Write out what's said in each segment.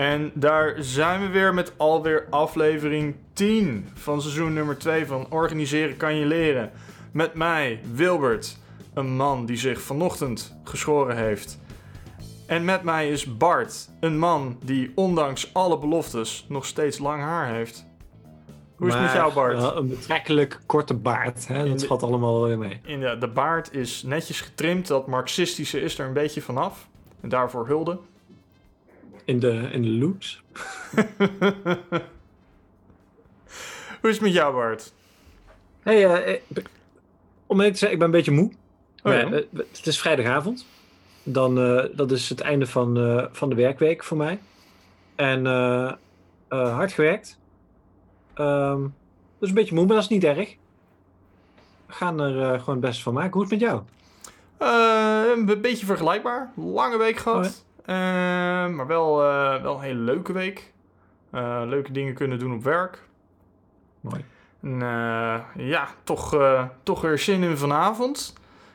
En daar zijn we weer met alweer aflevering 10 van seizoen nummer 2 van Organiseren kan je leren. Met mij, Wilbert, een man die zich vanochtend geschoren heeft. En met mij is Bart, een man die ondanks alle beloftes nog steeds lang haar heeft. Hoe is het met jou, Bart? een betrekkelijk korte baard. Hè? Dat valt allemaal wel weer mee. In de, de baard is netjes getrimd, dat marxistische is er een beetje vanaf. En daarvoor hulde. In de, in de loops. Hoe is het met jou, Bart? Hey, eh, eh, om eerlijk te zeggen, ik ben een beetje moe. Oh, ja? Maar, eh, het is vrijdagavond. Dan, dat is het einde van, van de werkweek voor mij. En hard gewerkt. Ehm, dus een beetje moe, maar dat is niet erg. We gaan er gewoon het beste van maken. Hoe is het met jou? Een beetje vergelijkbaar. Lange week gehad. Eh, maar wel, eh, wel een hele leuke week. Eh, leuke dingen kunnen doen op werk. Mooi. En, eh, ja, toch, toch weer zin in vanavond.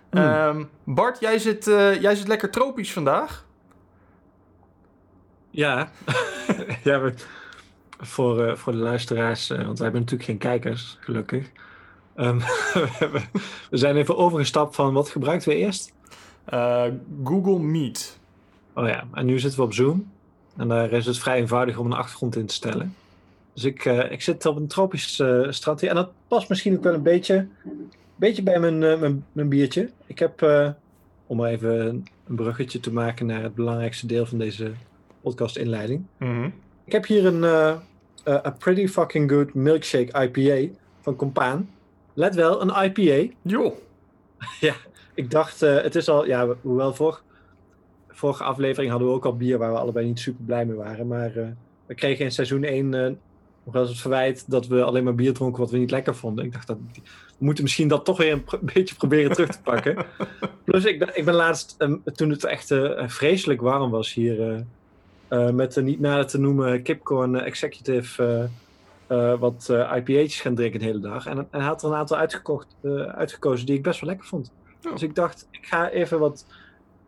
Hmm. Ehm, Bart, jij zit, jij zit lekker tropisch vandaag. Ja, ja we- voor, voor de luisteraars, want wij hebben natuurlijk geen kijkers, gelukkig. Ehm, we, zijn even overgestapt van wat gebruikten we eerst? Google Meet. Oh ja, en nu zitten we op Zoom. En daar is het vrij eenvoudig om een achtergrond in te stellen. Dus ik, eh, ik zit op een tropisch strand hier. En dat past misschien ook wel een beetje, beetje bij mijn, eh, mijn, mijn biertje. Ik heb, om maar even een een bruggetje te maken naar het belangrijkste deel van deze podcast-inleiding. Mhm. Ik heb hier een A Pretty Fucking Good Milkshake IPA van Compaan. Let wel, een IPA. Joh. Ik dacht, het is al, ja, hoewel vor, vorige aflevering hadden we ook al bier waar we allebei niet super blij mee waren. Maar eh, we kregen in seizoen 1 eh, nog wel eens het verwijt dat we alleen maar bier dronken wat we niet lekker vonden. Ik dacht, dat, we moeten misschien dat toch weer een beetje proberen terug te pakken. Plus, ik ben, ik ben laatst, eh, toen het echt eh, vreselijk warm was hier, met de niet nader te noemen Kipcorn Executive, wat IPA's gaan drinken de hele dag. En, en hij had er een aantal uitgekocht, uitgekozen die ik best wel lekker vond. Oh. Dus ik dacht, ik ga even wat.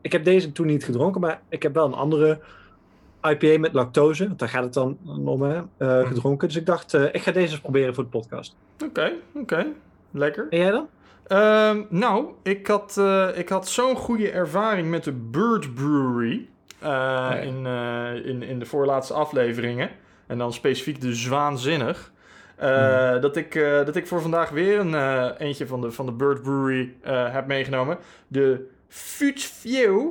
Ik heb deze toen niet gedronken, maar ik heb wel een andere IPA met lactose. Want daar gaat het dan om, hè, eh, gedronken. Dus ik dacht, eh, ik ga deze eens proberen voor de podcast. Oké, oké. Lekker. En jij dan? Ehm, nou, ik had, eh, ik had zo'n goede ervaring met de Bird Brewery. in, in, in de voorlaatste afleveringen. En dan specifiek de Zwaanzinnig. eh, dat, ik, dat ik voor vandaag weer een eentje van de, van de Bird Brewery heb meegenomen. De Futsview.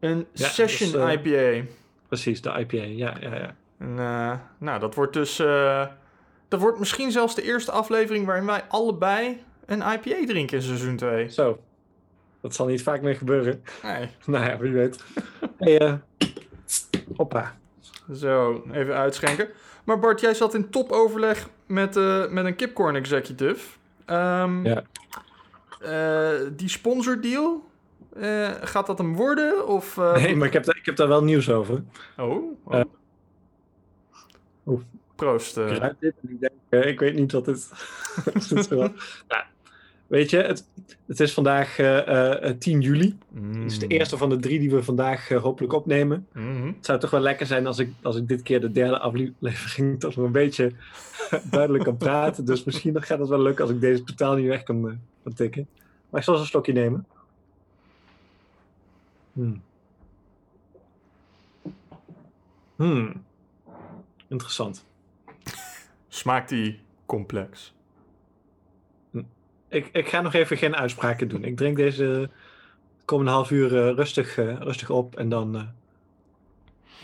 Een Ja, Session eh, IPA. Precies, de IPA. Ja, ja, ja. En, eh, nou, dat wordt dus... eh, dat wordt misschien zelfs de eerste aflevering waarin wij allebei een IPA drinken in seizoen 2. Zo. Dat zal niet vaak meer gebeuren. Nee. nou ja, wie weet. hey, hoppa. Zo, even uitschenken. Maar Bart, jij zat in topoverleg met, met een Kipcorn executive. Ehm, Ja. die sponsordeal, eh, gaat dat hem worden? Of, eh, Nee, maar ik heb, daar, ik heb daar wel nieuws over. Oh, oh. Eh. Proost. eh. Ik dit en ik denk, eh, ik weet niet wat het is. het wel. Nou, weet je, het, het is vandaag eh, eh, 10 juli. Mm. Het is de eerste van de drie die we vandaag hopelijk opnemen. Mhm. Het zou toch wel lekker zijn als ik, als ik dit keer de derde aflevering toch nog een beetje duidelijk kan praten. Dus misschien gaat het wel lukken als ik deze totaal niet weg kan, kan tikken. Maar ik zal eens een slokje nemen. Hmm. Hmm. Interessant. Smaakt die complex? Ik, ik ga nog even geen uitspraken doen. Ik drink deze de komende half uur eh, rustig, eh, rustig op en dan, eh,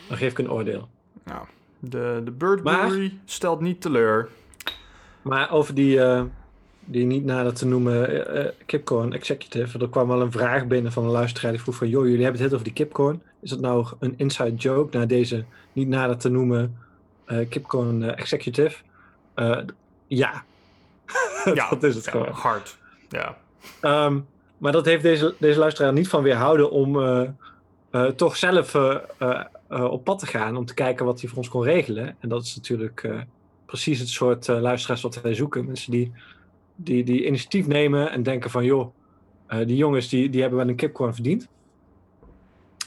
dan geef ik een oordeel. Nou, de, de Bird stelt niet teleur. Maar over die, die niet nader te noemen eh, Kipcorn Executive, er kwam wel een vraag binnen van een luisteraar die vroeg van, joh, jullie hebben het over die Kipcorn. Is dat nou een inside joke naar deze niet nader te noemen eh, Kipcorn Executive? Ja. Ja, dat is het ja, gewoon. hard. Ja. Ehm, maar dat heeft deze, deze luisteraar niet van weerhouden om toch zelf op pad te gaan. Om te kijken wat hij voor ons kon regelen. En dat is natuurlijk precies het soort luisteraars wat wij zoeken. Mensen die, die, die initiatief nemen en denken van joh, eh, die jongens die, die hebben wel een kipcorn verdiend.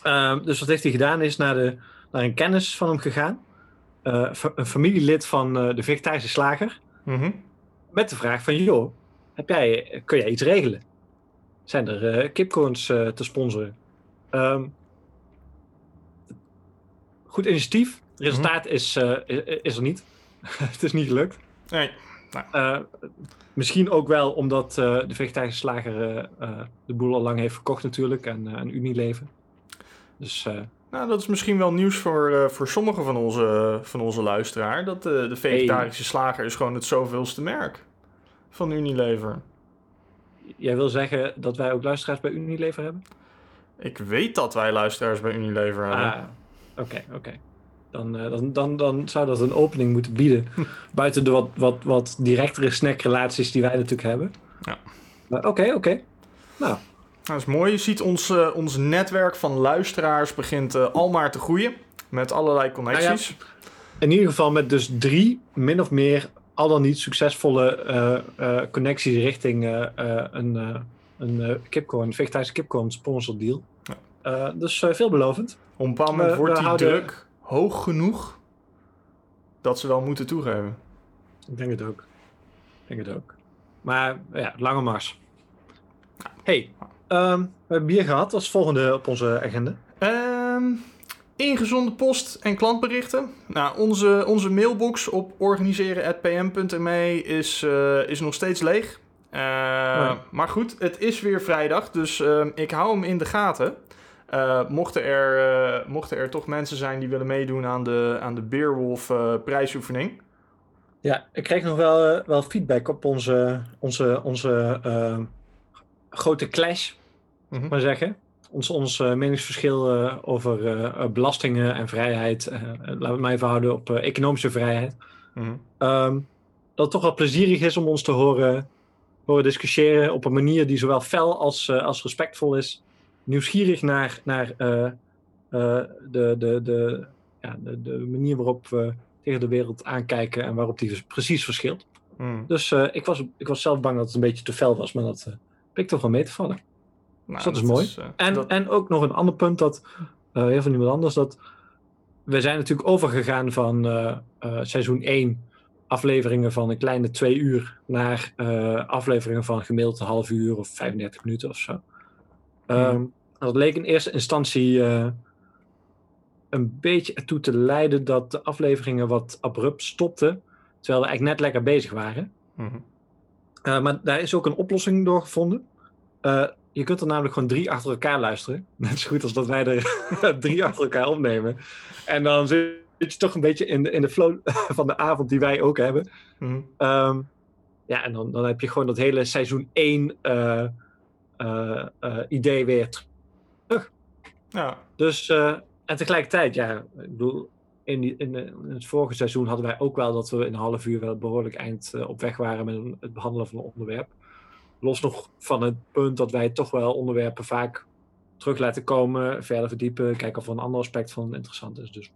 Ehm, dus wat heeft hij gedaan is naar de, naar een kennis van hem gegaan. fa- een familielid van eh, de vegetarische slager. Mhm. Met de vraag van, joh, heb jij, kun jij iets regelen? Zijn er kipcorns te sponsoren? Ehm, goed initiatief. Het resultaat is, eh, i- is er niet. het is niet gelukt. Nee. Eh, misschien ook wel omdat eh, de vegetarische slager eh, de boel al lang heeft verkocht natuurlijk aan, uh, aan Unilever. Dus eh, Nou, dat is misschien wel nieuws voor, eh, voor sommigen van onze, van onze luisteraar. Dat eh, de vegetarische slager is gewoon het zoveelste merk van Unilever. jij wil zeggen dat wij ook luisteraars bij Unilever hebben? Ik weet dat wij luisteraars bij Unilever hebben. Ah, oké, oké. Dan, eh, dan, dan, dan zou dat een opening moeten bieden. Buiten de wat, wat, wat directere snackrelaties die wij natuurlijk hebben. Ja. Maar Oké, oké. Nou, Dat is mooi. Je ziet ons, eh, ons netwerk van luisteraars begint eh, al maar te groeien. Met allerlei connecties. in ieder geval met dus drie min of meer al dan niet succesvolle eh, eh, connecties richting eh, eh, een, eh een eh, kipcorn, vegetarische kipcorn sponsor deal. Ja. Eh, dus eh, veelbelovend. Op een bepaald moment wordt die druk hoog genoeg dat ze wel moeten toegeven. Ik denk het ook. Ik denk het ook. Maar ja, lange mars. Hey, ehm, we hebben bier gehad als volgende op onze agenda. Ehm ingezonde post en klantberichten. Nou, onze, onze mailbox op organiseren.pm.me is, eh, is nog steeds leeg. Eh, ja. Maar goed, het is weer vrijdag, dus ehm, ik hou hem in de gaten. Eh, mochten, er, eh, mochten er toch mensen zijn die willen meedoen aan de, aan de Beerwolf eh, prijsoefening. Ja, ik kreeg nog wel, wel feedback op onze, onze, onze grote clash, Mhm. maar zeggen. Ons, ons meningsverschil over belastingen en vrijheid. laten we het maar even houden op economische vrijheid. Mhm. Ehm, dat het toch wel plezierig is om ons te horen, horen discussiëren op een manier die zowel fel als, als respectvol is. Nieuwsgierig naar, naar eh, eh, de, de, de, ja, de, de manier waarop we tegen de wereld aankijken en waarop die dus precies verschilt. Mhm. Dus eh, ik, was, ik was zelf bang dat het een beetje te fel was, maar dat bleek toch wel mee te vallen. Nou, dat is mooi. En, dat- en ook nog een ander punt dat, heel van iemand anders, dat we zijn natuurlijk overgegaan van seizoen 1 afleveringen van een kleine twee uur naar afleveringen van gemiddeld een half uur of 35 minuten of zo. Ehm, Dat leek in eerste instantie eh, een beetje ertoe te leiden dat de afleveringen wat abrupt stopten, terwijl we eigenlijk net lekker bezig waren. Mhm. Uh, maar daar is ook een oplossing door gevonden. Uh, je kunt er namelijk gewoon drie achter elkaar luisteren. Net zo goed als dat wij er drie achter elkaar opnemen. En dan zit je toch een beetje in de, in de flow van de avond die wij ook hebben. Mhm. Um, ja, en dan, dan heb je gewoon dat hele seizoen 1 uh, idee weer terug. Ja. Dus, uh, en tegelijkertijd, ja, ik bedoel, in, die, in, het vorige seizoen hadden wij ook wel dat we in een half uur wel behoorlijk eind uh, op weg waren met het behandelen van een onderwerp. Los nog van het punt dat wij toch wel onderwerpen vaak terug laten komen, verder verdiepen, kijken of er een ander aspect van interessant is. Dus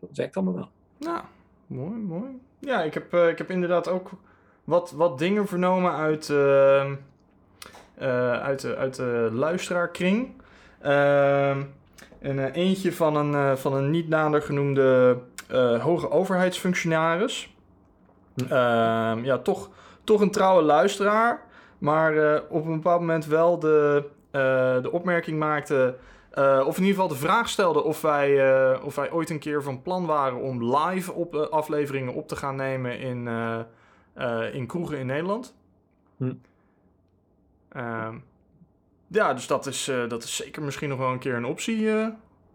dat werkt allemaal wel. Nou, mooi, mooi. Ja, ik heb, uh, ik heb inderdaad ook wat, wat dingen vernomen uit, uh, uit, de, uit de luisteraarkring. En uh, eentje van een, uh, van een niet nader genoemde hoge overheidsfunctionaris. Uh, ja, toch, toch een trouwe luisteraar. Maar op een bepaald moment wel de, de opmerking maakte. Of in ieder geval de vraag stelde of wij, of wij ooit een keer van plan waren om live op, afleveringen op te gaan nemen in, in kroegen in Nederland. Hm. Ja, dus dat is, uh, dat is zeker misschien nog wel een keer een optie uh,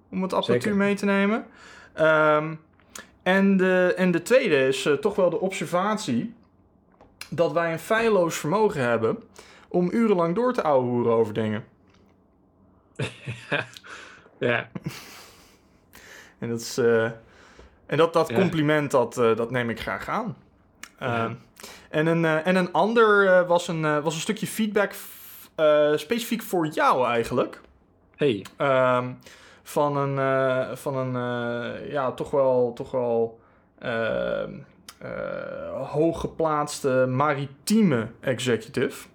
om het apparatuur Zeker. mee te nemen. Um, en, de, en de tweede is uh, toch wel de observatie dat wij een feilloos vermogen hebben om urenlang door te ouwehoeren over dingen. ja. En dat, is, uh, en dat, dat Ja. compliment, dat, uh, dat neem ik graag aan. Ja. Um, en, een, en een ander was, een, was een stukje feedback specifiek voor jou eigenlijk. Hey. Um, van een, uh, van een uh, ja, toch wel, toch wel uh, hooggeplaatste maritieme executive.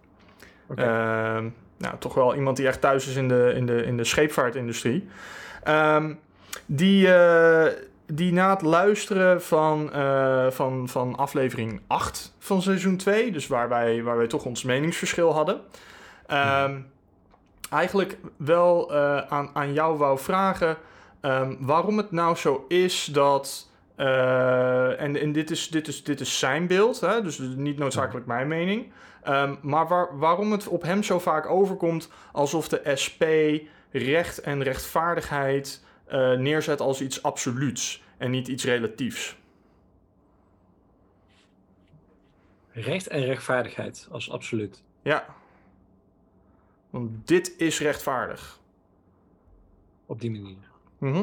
Okay. Um, nou, toch wel iemand die echt thuis is in de, in de, in de scheepvaartindustrie. Um, die, eh, die na het luisteren van, eh, van, van aflevering 8 van seizoen 2, dus waar wij, waar wij toch ons meningsverschil hadden, ehm, eigenlijk wel eh, aan, aan jou wou vragen ehm, waarom het nou zo is dat. eh, en en dit, is, dit, is, dit is zijn beeld, hè? dus niet noodzakelijk mijn mening. Ehm, maar waar, waarom het op hem zo vaak overkomt alsof de SP recht en rechtvaardigheid eh, neerzet als iets absoluuts en niet iets relatiefs. Recht en rechtvaardigheid als absoluut. Ja. Want dit is rechtvaardig. Op die manier. Mhm.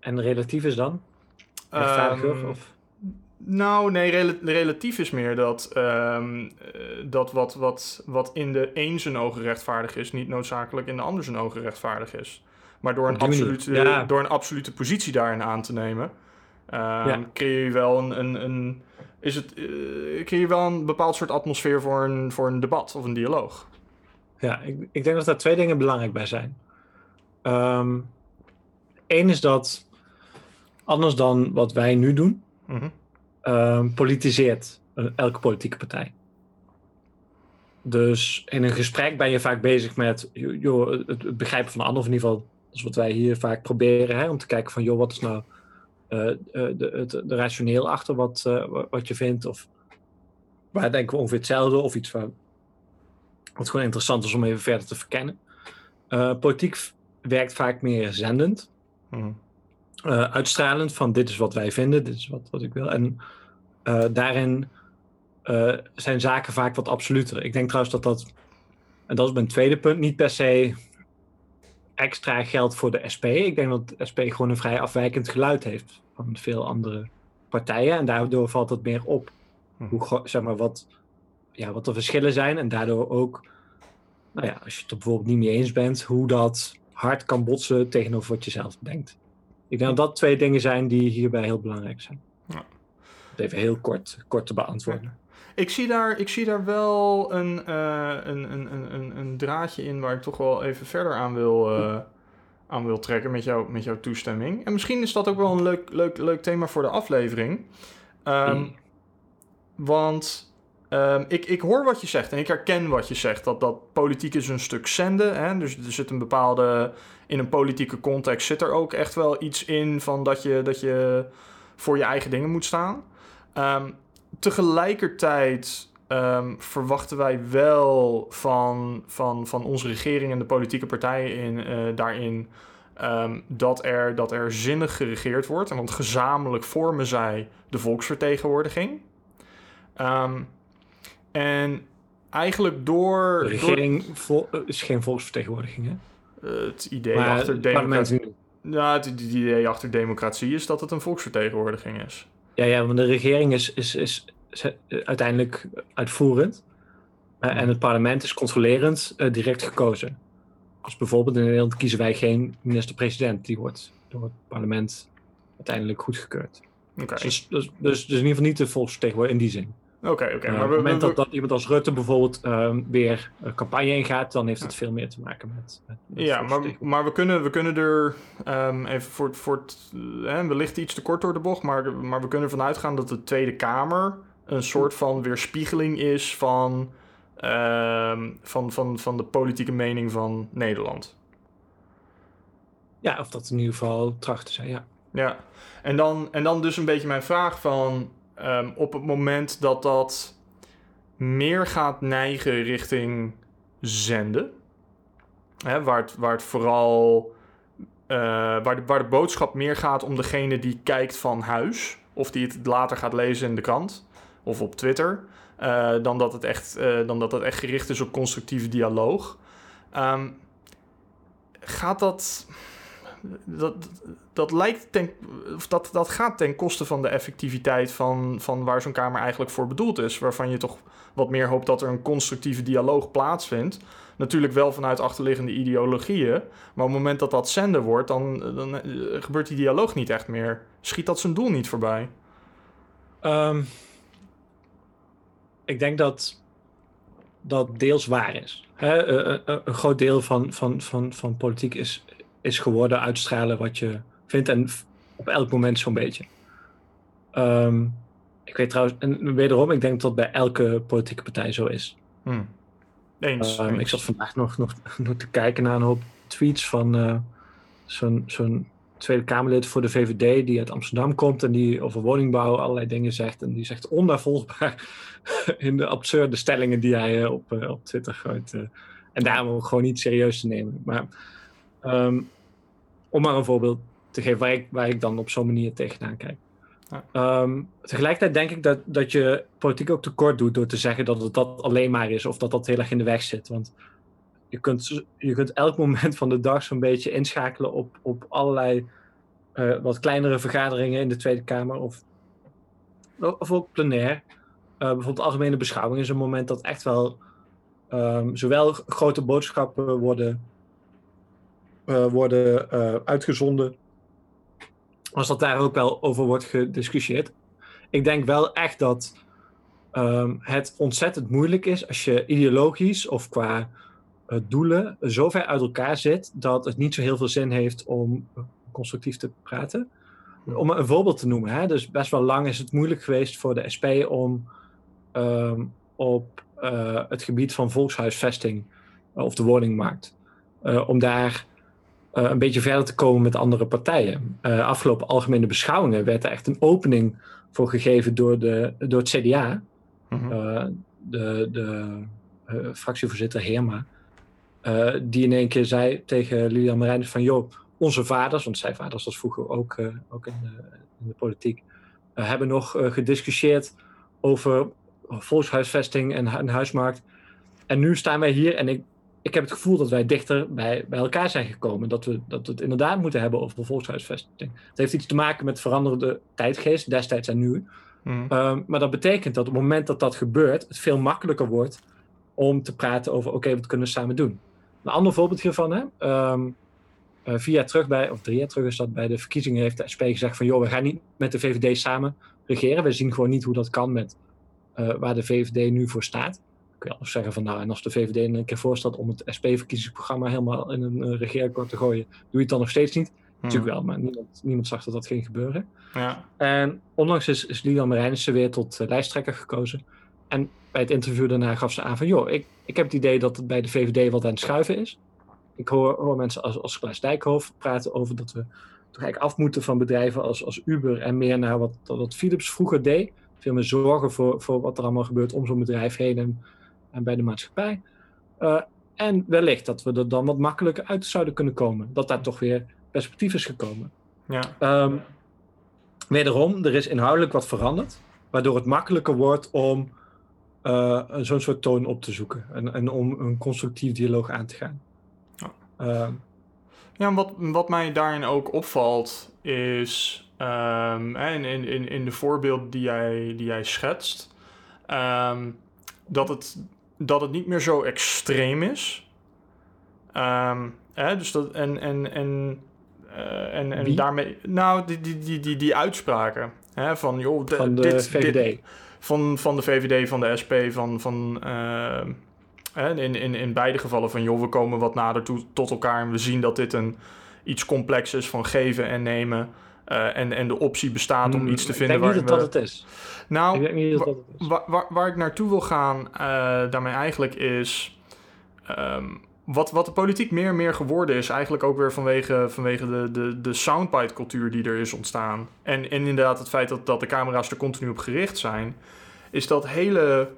En relatief is dan? Rechtvaardiger? Ehm, of? Nou, nee, rela- relatief is meer dat, ehm, eh, dat wat, wat, wat in de een zijn ogen rechtvaardig is, niet noodzakelijk in de ander zijn ogen rechtvaardig is. Maar door een, absolute, ja. door een absolute positie daarin aan te nemen, Ja. creëer je wel een, een, een, is het, eh, creëer je wel een bepaald soort atmosfeer voor een, voor een debat of een dialoog. Ja, ik, ik denk dat daar twee dingen belangrijk bij zijn. Eén is dat, anders dan wat wij nu doen, ehm, politiseert elke politieke partij. Dus in een gesprek ben je vaak bezig met jo- joh, het, begrijpen van de ander, of in ieder geval dat is wat wij hier vaak proberen, hè, om te kijken van joh, wat is nou de, het, de rationeel achter wat, eh, wa- wat je vindt, of waar denken we ongeveer hetzelfde, of iets waar, wat gewoon interessant is om even verder te verkennen. Eh, politiek werkt vaak meer zendend eh, uitstralend van dit is wat wij vinden, dit is wat, wat ik wil. En eh, daarin eh, zijn zaken vaak wat absoluter. Ik denk trouwens dat dat, en dat is mijn tweede punt, niet per se extra geldt voor de SP. Ik denk dat de SP gewoon een vrij afwijkend geluid heeft van veel andere partijen. En daardoor valt het meer op Mhm. hoe, zeg maar, wat, ja, wat de verschillen zijn. En daardoor ook, nou ja, als je het er bijvoorbeeld niet mee eens bent, hoe dat hard kan botsen tegenover wat je zelf denkt. Ik denk dat dat twee dingen zijn die hierbij heel belangrijk zijn. Ja. Even heel kort, kort te beantwoorden. Ik zie daar, ik zie daar wel een, eh, een, een, een, een, draadje in waar ik toch wel even verder aan wil, eh, aan wil trekken met, jou, met jouw toestemming. En misschien is dat ook wel een leuk, leuk, leuk thema voor de aflevering. Ehm, Mm. Want ehm, ik, ik hoor wat je zegt en ik herken wat je zegt. Dat, dat politiek is een stuk zenden. Hè? Dus er zit een bepaalde. In een politieke context zit er ook echt wel iets in van dat je, dat je voor je eigen dingen moet staan. Ehm, tegelijkertijd ehm, verwachten wij wel van, van, van onze regering en de politieke partijen in, eh, daarin. ehm, dat, er, dat er zinnig geregeerd wordt. Want gezamenlijk vormen zij de volksvertegenwoordiging. Ehm, en eigenlijk door, De regering vol- eh, is geen volksvertegenwoordiging, hè? door het idee Maar achter democratie. het, het idee achter democratie is dat het een volksvertegenwoordiging is. Ja, ja, want de regering is, is, is, is, eh, uiteindelijk uitvoerend. eh, en het parlement is controlerend eh, direct gekozen. Dus bijvoorbeeld in Nederland kiezen wij geen minister-president. Die wordt door het parlement uiteindelijk goedgekeurd. Oké, Dus, dus, dus, dus in ieder geval niet de volksvertegenwoordiger in die zin. Oké, oké. Eh, maar op het moment dat, dat iemand als Rutte bijvoorbeeld ehm, weer eh, campagne ingaat, dan heeft het veel meer te maken met. met, met Ja, maar, we, kunnen, we kunnen er ehm, even voor, voor het. eh, hè, wellicht iets te kort door de bocht, maar, maar we kunnen ervan uitgaan dat de Tweede Kamer een soort van weerspiegeling is van, ehm, van, van, van de politieke mening van Nederland. Ja, of dat in ieder geval trachten zijn, ja. Ja, en dan, en dan dus een beetje mijn vraag van ehm, op het moment dat dat meer gaat neigen richting zenden, hè, waar, het, waar het vooral eh, waar, de, waar de boodschap meer gaat om degene die kijkt van huis, of die het later gaat lezen in de krant of op Twitter, eh, dan, dat het echt, eh, dan dat het echt gericht is op constructieve dialoog. Ehm, gaat dat dat, dat lijkt of dat, dat gaat ten koste van de effectiviteit van, van waar zo'n kamer eigenlijk voor bedoeld is. Waarvan je toch wat meer hoopt dat er een constructieve dialoog plaatsvindt. Natuurlijk wel vanuit achterliggende ideologieën. Maar op het moment dat dat zenden wordt, dan, dan eh, gebeurt die dialoog niet echt meer. Schiet dat zijn doel niet voorbij? Ehm, ik denk dat dat deels waar is. Hè, eh, eh, eh, een groot deel van, van, van, van politiek is, is geworden uitstralen wat je vindt en op elk moment zo'n beetje. Ehm, ik weet trouwens, en wederom, ik denk dat bij elke politieke partij zo is. Hmm. Eens, Um, eens. ik zat vandaag nog, nog, nog te kijken naar een hoop tweets van eh, zo'n zo'n Tweede Kamerlid voor de VVD die uit Amsterdam komt en die over woningbouw allerlei dingen zegt. En die zegt onnavolgbaar in de absurde stellingen die hij eh, op, eh, op Twitter gooit. en daarom ook gewoon niet serieus te nemen. Maar ehm, om maar een voorbeeld te geven waar ik, waar ik dan op zo'n manier tegenaan kijk. Ja. Ehm, tegelijkertijd denk ik dat, dat je politiek ook tekort doet door te zeggen dat het dat alleen maar is of dat dat heel erg in de weg zit. Want je kunt, je kunt elk moment van de dag zo'n beetje inschakelen op, op allerlei eh, wat kleinere vergaderingen in de Tweede Kamer of, of ook plenair. Eh, bijvoorbeeld algemene beschouwing is een moment dat echt wel ehm, zowel grote boodschappen worden, worden eh, uitgezonden, als dat daar ook wel over wordt gediscussieerd. Ik denk wel echt dat ehm, het ontzettend moeilijk is als je ideologisch of qua eh, doelen zo ver uit elkaar zit dat het niet zo heel veel zin heeft om constructief te praten. Om een voorbeeld te noemen, hè, dus best wel lang is het moeilijk geweest voor de SP om ehm, op eh, het gebied van volkshuisvesting eh, of de woningmarkt, eh, om daar eh, een beetje verder te komen met andere partijen. Eh, afgelopen algemene beschouwingen werd er echt een opening voor gegeven door, de, door het CDA, Mhm. eh, de, de eh, fractievoorzitter Heerma, eh, die in één keer zei tegen Lilian Marijnis van... joh, onze vaders, want zijn vaders was vroeger ook, eh, ook in, de, in de politiek... eh, hebben nog eh, gediscussieerd over volkshuisvesting en, hu- en huismarkt. En nu staan wij hier en ik, ik heb het gevoel dat wij dichter bij, bij elkaar zijn gekomen. Dat we, dat we het inderdaad moeten hebben over volkshuisvesting. Het heeft iets te maken met veranderde tijdgeest, destijds en nu. Mhm. Um, maar dat betekent dat op het moment dat dat gebeurt, het veel makkelijker wordt om te praten over: oké, wat kunnen we samen doen? Een ander voorbeeld hiervan, hè? ehm, eh, vier jaar terug, bij, of drie jaar terug is dat bij de verkiezingen, heeft de SP gezegd: van joh, we gaan niet met de VVD samen regeren. We zien gewoon niet hoe dat kan met eh, waar de VVD nu voor staat. Kun je al zeggen van nou, en als de VVD een keer voorstelt om het SP-verkiezingsprogramma helemaal in een uh, regeerakkoord te gooien, doe je het dan nog steeds niet? Natuurlijk wel, maar niemand, niemand zag dat dat ging gebeuren. Ja. En onlangs is, is Lilian Marijnissen weer tot uh, lijsttrekker gekozen. En bij het interview daarna gaf ze aan van... joh, ik, ik heb het idee dat het bij de VVD wat aan het schuiven is. Ik hoor, hoor mensen als, als Klaas Dijkhoff praten over dat we toch eigenlijk af moeten van bedrijven als, als Uber... en meer naar wat, wat Philips vroeger deed. Veel meer zorgen voor, voor wat er allemaal gebeurt om zo'n bedrijf heen en, en bij de maatschappij. Uh, en wellicht dat we er dan wat makkelijker uit zouden kunnen komen. Dat daar toch weer perspectief is gekomen. Ja. Um, wederom, er is inhoudelijk wat veranderd, waardoor het makkelijker wordt om uh, zo'n soort toon op te zoeken en, en, om een constructief dialoog aan te gaan. Ja, uh, ja wat, wat mij daarin ook opvalt is, um, in, in, in de voorbeelden die jij, die jij schetst, um, dat, het, dat het niet meer zo extreem is. Um, hè, dus dat, en, en, en uh, en, en daarmee, nou, die, die, die, die, die uitspraken. Hè, van, joh, de, van de dit, VVD. Dit, van, van de VVD, van de SP, van. van uh, in, in, in beide gevallen van, joh, we komen wat nader toe, tot elkaar en we zien dat dit een iets complex is van geven en nemen. Uh, en, en de optie bestaat om Hmm, iets te vinden. Ik denk niet dat dat het is. Nou, ik denk niet dat dat het is. Waar, waar, waar, ik naartoe wil gaan uh, daarmee eigenlijk is. Um, wat, wat de politiek meer en meer geworden is, eigenlijk ook weer vanwege, vanwege de, de, de soundbite-cultuur die er is ontstaan. En, en inderdaad het feit dat, dat de camera's er continu op gericht zijn, is dat hele.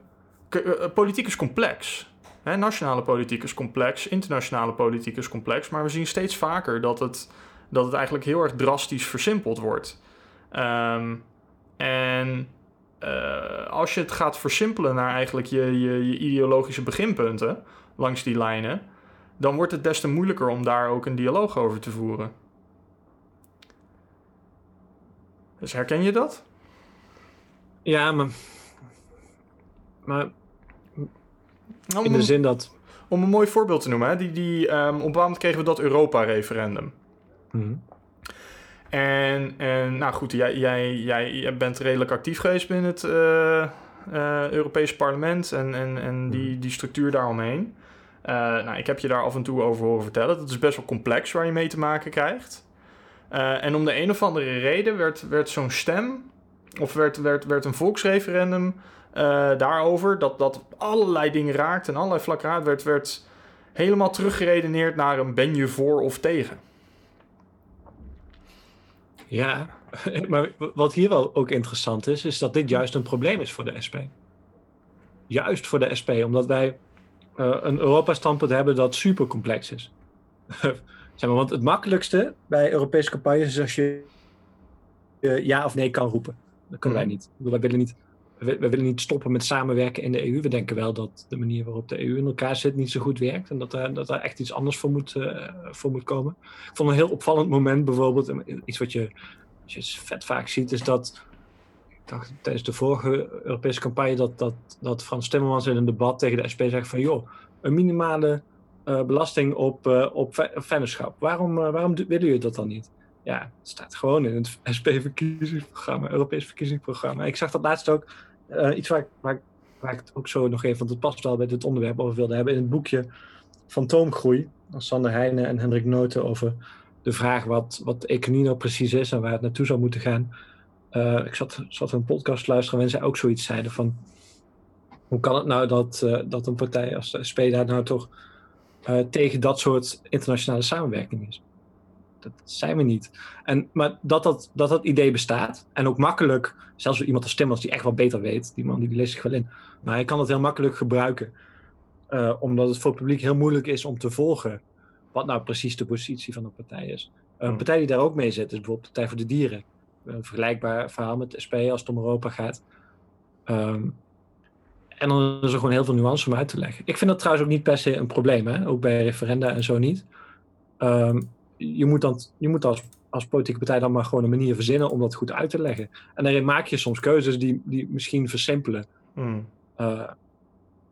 Politiek is complex. Hè, nationale politiek is complex, internationale politiek is complex, maar we zien steeds vaker dat het, dat het eigenlijk heel erg drastisch versimpeld wordt. Um, en uh, als je het gaat versimpelen naar eigenlijk je, je, je ideologische beginpunten langs die lijnen, dan wordt het des te moeilijker om daar ook een dialoog over te voeren. Dus herken je dat? Ja, maar. Maar. om, in de zin dat. Om een mooi voorbeeld te noemen, hè? Die, die, um, op een bepaald moment kregen we dat Europa-referendum. Mm. En, en nou goed, jij, jij, jij, jij bent redelijk actief geweest binnen het, uh, Europees parlement en, en, en die, Mhm. die structuur daaromheen. Uh, nou, ik heb je daar af en toe over horen vertellen. Dat is best wel complex waar je mee te maken krijgt. Uh, en om de een of andere reden werd, werd zo'n stem, of werd, werd, werd een volksreferendum uh, daarover, dat, dat allerlei dingen raakt en allerlei vlakken raakt, werd, werd helemaal teruggeredeneerd naar een ben je voor of tegen. Ja, maar wat hier wel ook interessant is, is dat dit juist een probleem is voor de SP. Juist voor de SP, omdat wij uh, een Europa-standpunt hebben dat super complex is. zeg maar, want het makkelijkste bij Europese campagnes is als je uh, ja of nee kan roepen. Dat kunnen wij niet. Wij willen niet, wij, wij willen niet stoppen met samenwerken in de EU. We denken wel dat de manier waarop de EU in elkaar zit niet zo goed werkt. En dat er, dat er echt iets anders voor moet, uh, voor moet komen. Ik vond een heel opvallend moment bijvoorbeeld, iets wat je, je vet vaak ziet, is dat ik dacht tijdens de vorige Europese campagne dat, dat, dat Frans Timmermans in een debat tegen de SP zegt van joh, een minimale uh, belasting op, uh, op vennootschap. Waarom, waarom willen jullie dat dan niet? Ja, het staat gewoon in het SP-verkiezingsprogramma, Europees verkiezingsprogramma. Ik zag dat laatst ook, iets waar ik, het ook zo nog even, want het past wel bij dit onderwerp over wilde hebben, in het boekje Fantoomgroei, van Sander Heijnen en Hendrik Noten over de vraag wat, wat economie nou precies is en waar het naartoe zou moeten gaan. Uh, ik zat, zat een podcast te luisteren en zij ook zoiets zeiden van hoe kan het nou dat, uh, dat een partij als de SP daar nou toch tegen dat soort internationale samenwerking is? Dat zijn we niet. En, maar dat dat, dat dat idee bestaat en ook makkelijk, zelfs voor iemand als Timmers die echt wel beter weet, die man die, die leest zich wel in, maar hij kan het heel makkelijk gebruiken. Uh, omdat het voor het publiek heel moeilijk is om te volgen wat nou precies de positie van een partij is. Een partij die daar ook mee zit is bijvoorbeeld de Partij voor de Dieren een vergelijkbaar verhaal met de SP als het om Europa gaat. Um, en dan is er gewoon heel veel nuance om uit te leggen. Ik vind dat trouwens ook niet per se een probleem, hè? ook bij referenda en zo niet. Um, je moet, dan, je moet als, als politieke partij dan maar gewoon een manier verzinnen om dat goed uit te leggen. En daarin maak je soms keuzes die, die misschien versimpelen. Mm. Uh,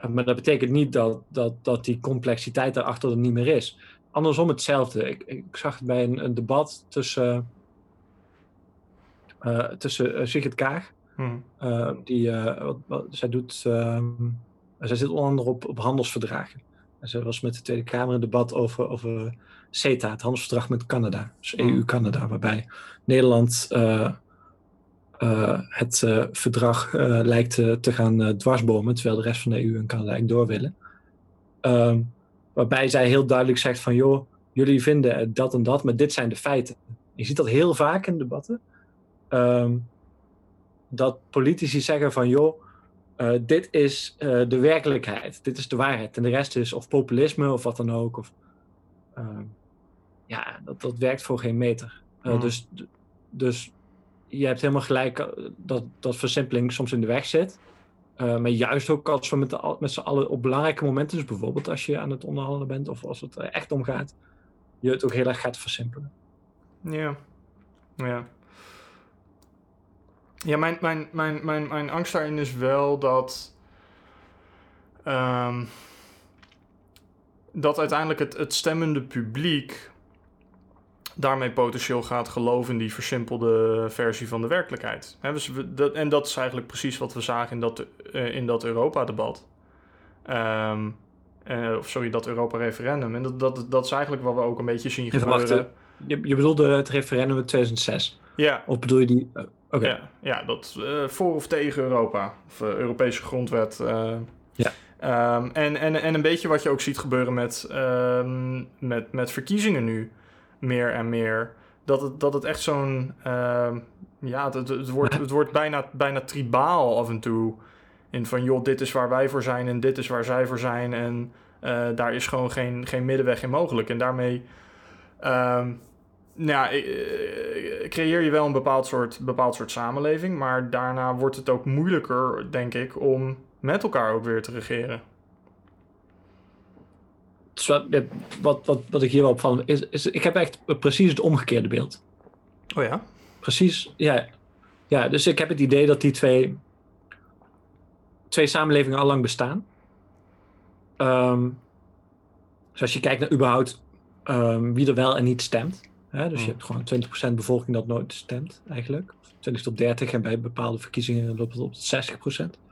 maar dat betekent niet dat, dat, dat die complexiteit daarachter er niet meer is. Andersom hetzelfde. Ik, ik zag het bij een, een debat tussen uh, tussen uh, Sigrid Kaag. Hmm. Uh, die, wat, wat, zij, doet, zij zit onder andere op, op handelsverdragen. En zij was met de Tweede Kamer een debat over, over CETA, het handelsverdrag met Canada. Dus Hmm. EU-Canada, waarbij Nederland het verdrag lijkt te gaan dwarsbomen, terwijl de rest van de EU en Canada eigenlijk door willen. Um, waarbij zij heel duidelijk zegt van, joh, jullie vinden dat en dat, maar dit zijn de feiten. Je ziet dat heel vaak in debatten. Um, dat politici zeggen van joh, uh, dit is uh, de werkelijkheid, dit is de waarheid. En de rest is of populisme of wat dan ook. Of, ja, dat, dat werkt voor geen meter. Mm. Dus, dus je hebt helemaal gelijk dat, dat versimpeling soms in de weg zit. maar juist ook als we met, de, met z'n allen op belangrijke momenten, dus bijvoorbeeld als je aan het onderhandelen bent of als het er echt om gaat, je het ook heel erg gaat versimpelen. Ja, ja. Ja, mijn, mijn, mijn, mijn, mijn angst daarin is wel dat. Um, dat uiteindelijk het, het stemmende publiek. daarmee potentieel gaat geloven in die versimpelde versie van de werkelijkheid. He, dus we, dat, en dat is eigenlijk precies wat we zagen in dat, uh, in dat Europa-debat. Um, uh, of sorry, dat Europa-referendum. En dat, dat, dat is eigenlijk wat we ook een beetje zien gebeuren. Je, je bedoelde het referendum in 2006? Ja. Of bedoel je die... Uh, Okay. Ja, ja, dat voor of tegen Europa. Of Europese grondwet. Ja. Um, en, en, en een beetje wat je ook ziet gebeuren met, um, met, met verkiezingen nu. Meer en meer. Dat het, dat het echt zo'n... ja, het, het, wordt, het wordt bijna, bijna tribaal af en toe. In van, joh, dit is waar wij voor zijn en dit is waar zij voor zijn. En uh, daar is gewoon geen, geen middenweg in mogelijk. En daarmee... Nou, creëer je wel een bepaald soort, bepaald soort samenleving, maar daarna wordt het ook moeilijker, denk ik, om met elkaar ook weer te regeren. Wat, wat, wat ik hier wel opvallend is, is, ik heb echt precies het omgekeerde beeld. Oh ja? Precies, ja. Ja, dus ik heb het idee dat die twee, twee samenlevingen al lang bestaan. Um, dus als je kijkt naar überhaupt um, wie er wel en niet stemt. Hè, dus je hebt gewoon 20% bevolking dat nooit stemt, eigenlijk. 20 tot 30 en bij bepaalde verkiezingen loopt het op 60%.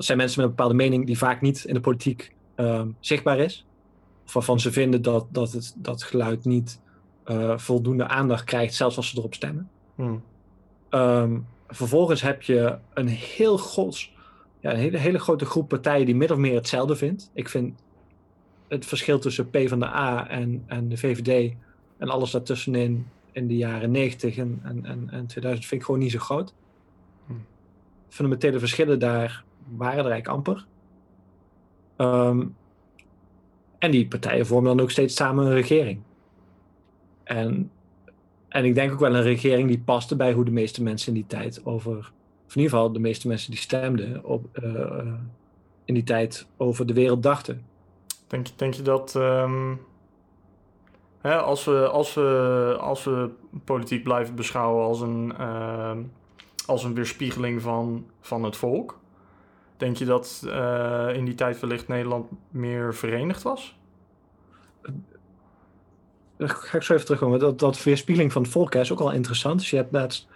Dat zijn mensen met een bepaalde mening die vaak niet in de politiek ehm, zichtbaar is. Of waarvan ze vinden dat, dat het dat geluid niet eh, voldoende aandacht krijgt, zelfs als ze erop stemmen. Hmm. Ehm, vervolgens heb je een heel gros, ja, een hele, hele grote groep partijen die min of meer hetzelfde vindt. Ik vind het verschil tussen P van de A en, en de VVD en alles daartussenin in de jaren 90 en, en, en, en 2000 vind ik gewoon niet zo groot. Hmm. Fundamentele verschillen daar waren er eigenlijk amper. Ehm, en die partijen vormen dan ook steeds samen een regering. En, en ik denk ook wel een regering die paste bij hoe de meeste mensen in die tijd over, of in ieder geval de meeste mensen die stemden op, eh, eh, in die tijd over de wereld dachten. Denk, denk je dat ehm, hè, als, we, als, we, als we politiek blijven beschouwen als een, ehm, als een weerspiegeling van, van het volk, denk je dat eh, in die tijd wellicht Nederland meer verenigd was? Ga ik zo even terugkomen. Dat, dat weerspiegeling van het volk is ook al interessant. Dus je hebt laatst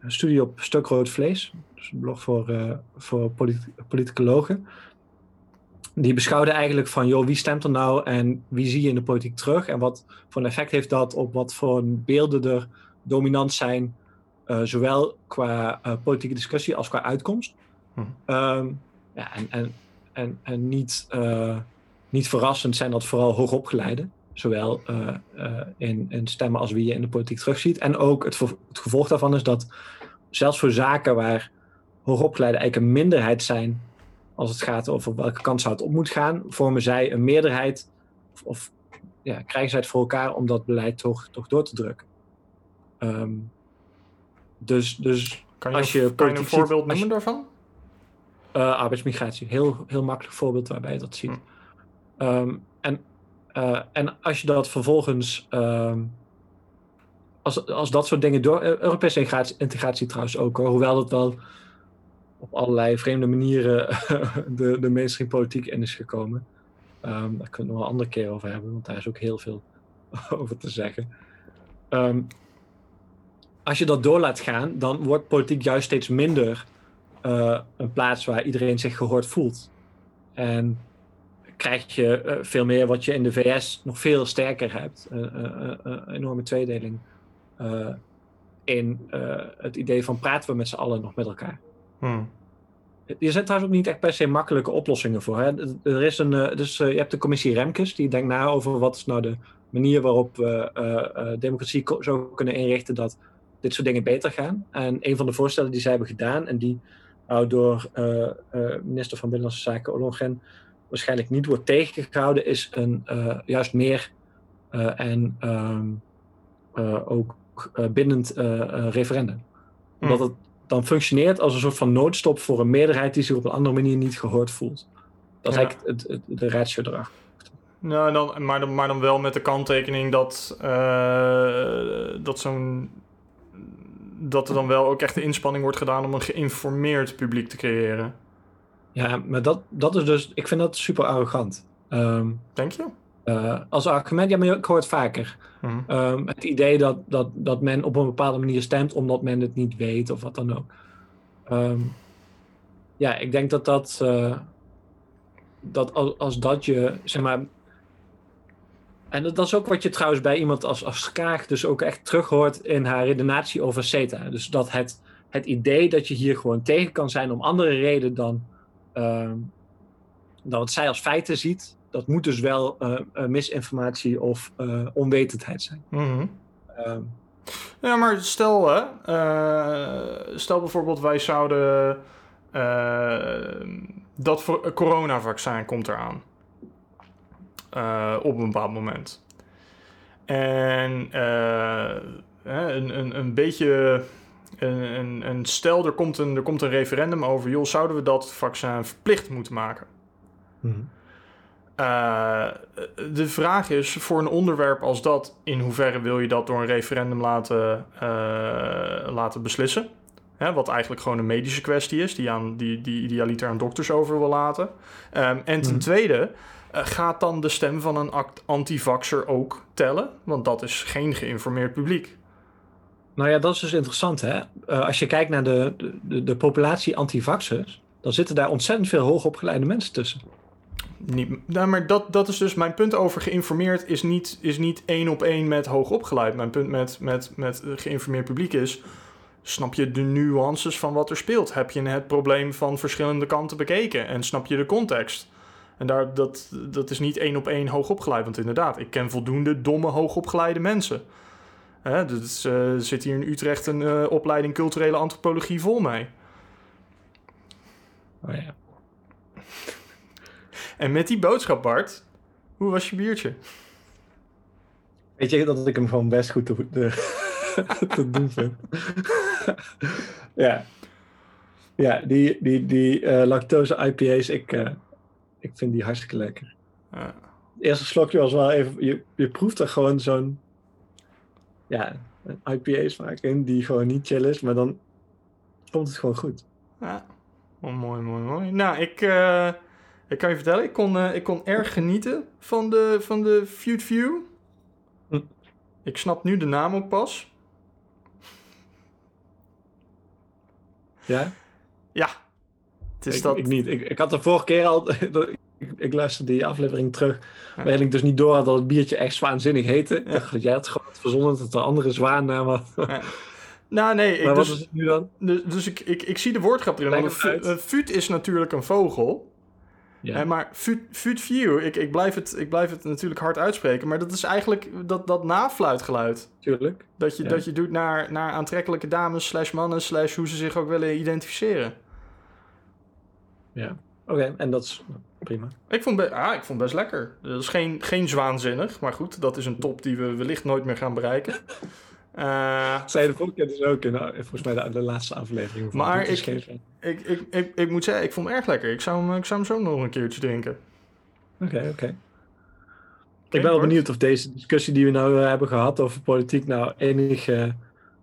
een studie op Stuk Rood Vlees, dus een blog voor, eh, voor polit politicologen. Die beschouwde eigenlijk van, joh, wie stemt er nou en wie zie je in de politiek terug? En wat voor een effect heeft dat op wat voor beelden er dominant zijn, uh, zowel qua politieke discussie als qua uitkomst. Hm. Um, ja, en, en, en, en niet, uh, niet verrassend zijn dat vooral hoogopgeleiden. Zowel in, in stemmen als wie je in de politiek terugziet. En ook het, het gevolg daarvan is dat zelfs voor zaken waar hoogopgeleiden eigenlijk een minderheid zijn als het gaat over welke kant zou het op moet gaan, vormen zij een meerderheid of, of ja, krijgen zij het voor elkaar om dat beleid toch, toch door te drukken. Um, dus, dus kan je, als je, kan je een voorbeeld noemen je, daarvan? Uh, arbeidsmigratie, heel, heel makkelijk voorbeeld waarbij je dat ziet. Hm. Um, en, uh, en als je dat vervolgens, um, als, als dat soort dingen door, Europese integratie, integratie trouwens ook, hoor, hoewel dat wel op allerlei vreemde manieren de, de mainstream politiek in is gekomen. Um, daar kunnen we een andere keer over hebben, want daar is ook heel veel over te zeggen. Um, als je dat door laat gaan, dan wordt politiek juist steeds minder uh, een plaats waar iedereen zich gehoord voelt. En krijg je uh, veel meer wat je in de VS nog veel sterker hebt. Een enorme tweedeling in het idee van praten we met z'n allen nog met elkaar. Hmm. Je zet trouwens ook niet echt per se makkelijke oplossingen voor. Hè? Er is een, dus, je hebt de commissie Remkes, die denkt na over wat is nou de manier waarop we democratie zo kunnen inrichten dat dit soort dingen beter gaan. En een van de voorstellen die zij hebben gedaan, en die door uh, uh, minister van Binnenlandse Zaken Ollongren waarschijnlijk niet wordt tegengehouden, is een uh, juist meer en um, ook bindend referendum. Omdat Hmm. het dan functioneert als een soort van noodstop voor een meerderheid die zich op een andere manier niet gehoord voelt. Dat is Ja. eigenlijk het, het, de ratio erachter. Nou, dan, maar, dan, maar dan wel met de kanttekening dat, uh, dat zo'n. Dat er dan wel ook echt de inspanning wordt gedaan om een geïnformeerd publiek te creëren. Ja, maar dat, dat is dus, ik vind dat super arrogant. Um, Denk je? uh, als argument, ja, maar ik hoor het vaker. Hmm. Um, het idee dat, dat, dat men op een bepaalde manier stemt omdat men het niet weet of wat dan ook. Um, ja, ik denk dat dat, uh, dat als, als dat je, zeg maar. En dat, dat is ook wat je trouwens bij iemand als, als Kaag dus ook echt terughoort in haar redenatie over CETA. Dus dat het, het idee dat je hier gewoon tegen kan zijn om andere reden dan, um, dan wat zij als feiten ziet, dat moet dus wel uh, uh, misinformatie of uh, onwetendheid zijn. Mm-hmm. Um, ja, maar stel, hè, stel bijvoorbeeld wij zouden dat voor coronavaccin komt eraan op een bepaald moment. En een, een, een beetje een, een, een stel, er komt een, er komt een referendum over, joh, zouden we dat vaccin verplicht moeten maken? Mm-hmm. Uh, de vraag is voor een onderwerp als dat, in hoeverre wil je dat door een referendum laten, uh, laten beslissen? Hè, wat eigenlijk gewoon een medische kwestie is, die, aan, die, die idealiter aan dokters over wil laten. Um, en ten mm. tweede, uh, gaat dan de stem van een antivaxer ook tellen? Want dat is geen geïnformeerd publiek. Nou ja, dat is dus interessant. Hè? als je kijkt naar de, de, de populatie antivaxers, dan zitten daar ontzettend veel hoogopgeleide mensen tussen. Niet, nou, maar dat, dat is dus mijn punt over geïnformeerd is niet, is niet één op één met hoogopgeleid. Mijn punt met, met, met geïnformeerd publiek is, snap je de nuances van wat er speelt? Heb je het probleem van verschillende kanten bekeken en snap je de context? En daar, dat, dat is niet één op één hoogopgeleid, want inderdaad, ik ken voldoende domme hoogopgeleide mensen. Hè, dus, uh, zit hier in Utrecht een uh, opleiding culturele antropologie vol mee. Oh ja. En met die boodschap, Bart, hoe was je biertje? Weet je dat ik hem gewoon best goed te, te, te doen vind? ja. Ja, die, die, die uh, lactose IPA's, ik, uh, ik vind die hartstikke lekker. Ja. Het eerste slokje was wel even, je, je proeft er gewoon zo'n, ja, een IPA's vaak in die gewoon niet chill is, maar dan komt het gewoon goed. Ja, oh, mooi, mooi, mooi. Nou, ik... Uh... Ik kan je vertellen, ik kon, uh, ik kon erg genieten van de, van de Feud View. Hm. Ik snap nu de naam ook pas. Ja? Ja. Het is ik, dat... ik niet. Ik, ik had de vorige keer al... ik, ik luisterde die aflevering terug. Ja. Waarin ik dus niet door had dat het biertje echt zwaanzinnig heette. Ja. Dacht jij het gewoon verzonnen dat er andere zwaannaam was. Ja. Nou, nee. Ik, maar dus, wat is het nu dan? Dus, dus ik, ik, ik zie de woordgrap erin. Want een fut is natuurlijk een vogel. Ja. Uh, maar Fut View, ik, ik, blijf het, ik blijf het natuurlijk hard uitspreken, maar dat is eigenlijk dat, dat nafluitgeluid. Tuurlijk. Dat je, ja. dat je doet naar, naar aantrekkelijke dames, slash mannen, slash hoe ze zich ook willen identificeren. Ja, oké, okay, en dat is prima. Ik vond, be ah, ik vond best lekker. Dat is geen, geen zwaanzinnig, maar goed, dat is een top die we wellicht nooit meer gaan bereiken. Uh, Zei de vorige keer dus ook in, volgens mij de, de laatste aflevering. Maar ik, ik, ik, ik, ik, ik, moet zeggen, ik vond hem erg lekker. Ik zou hem, ik zou hem zo nog een keertje drinken. Oké, okay, oké. Okay. Ik ben wel benieuwd of deze discussie die we nou hebben gehad over politiek nou enige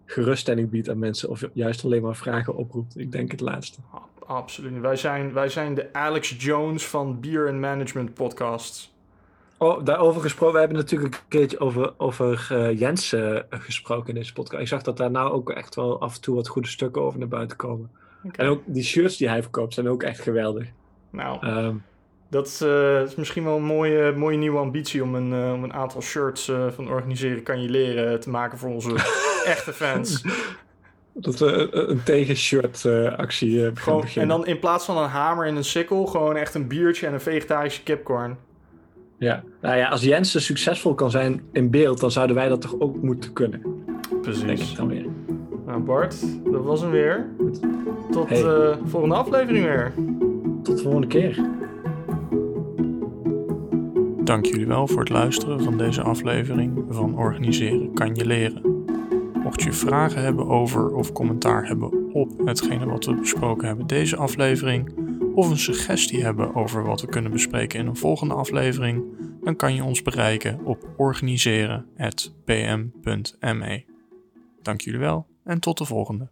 geruststelling biedt aan mensen. Of juist alleen maar vragen oproept. Ik denk het laatste. Absoluut. Wij zijn, wij zijn de Alex Jones van Beer and Management podcasts. Oh, daarover gesproken. We hebben natuurlijk een keertje over, over uh, Jens uh, gesproken in deze podcast. Ik zag dat daar nou ook echt wel af en toe wat goede stukken over naar buiten komen. Okay. En ook die shirts die hij verkoopt zijn ook echt geweldig. Nou, um, dat is, uh, is, misschien wel een mooie, mooie nieuwe ambitie om een, om een aantal shirts van organiseren kan je leren te maken voor onze echte fans. Dat we een tegenshirt actie gewoon, En dan in plaats van een hamer en een sikkel, gewoon echt een biertje en een vegetarische kipcorn. Ja, nou ja, als Jensen succesvol kan zijn in beeld, dan zouden wij dat toch ook moeten kunnen. Precies. Denk ik dan weer. Nou Bart, dat was hem weer. Tot de hey. uh, volgende aflevering weer. Tot de volgende keer. Dank jullie wel voor het luisteren van deze aflevering van Organiseren kan je leren. Mocht je vragen hebben over of commentaar hebben op hetgene wat we besproken hebben deze aflevering, of een suggestie hebben over wat we kunnen bespreken in een volgende aflevering, dan kan je ons bereiken op organiseren.pm.me. Dank jullie wel en tot de volgende.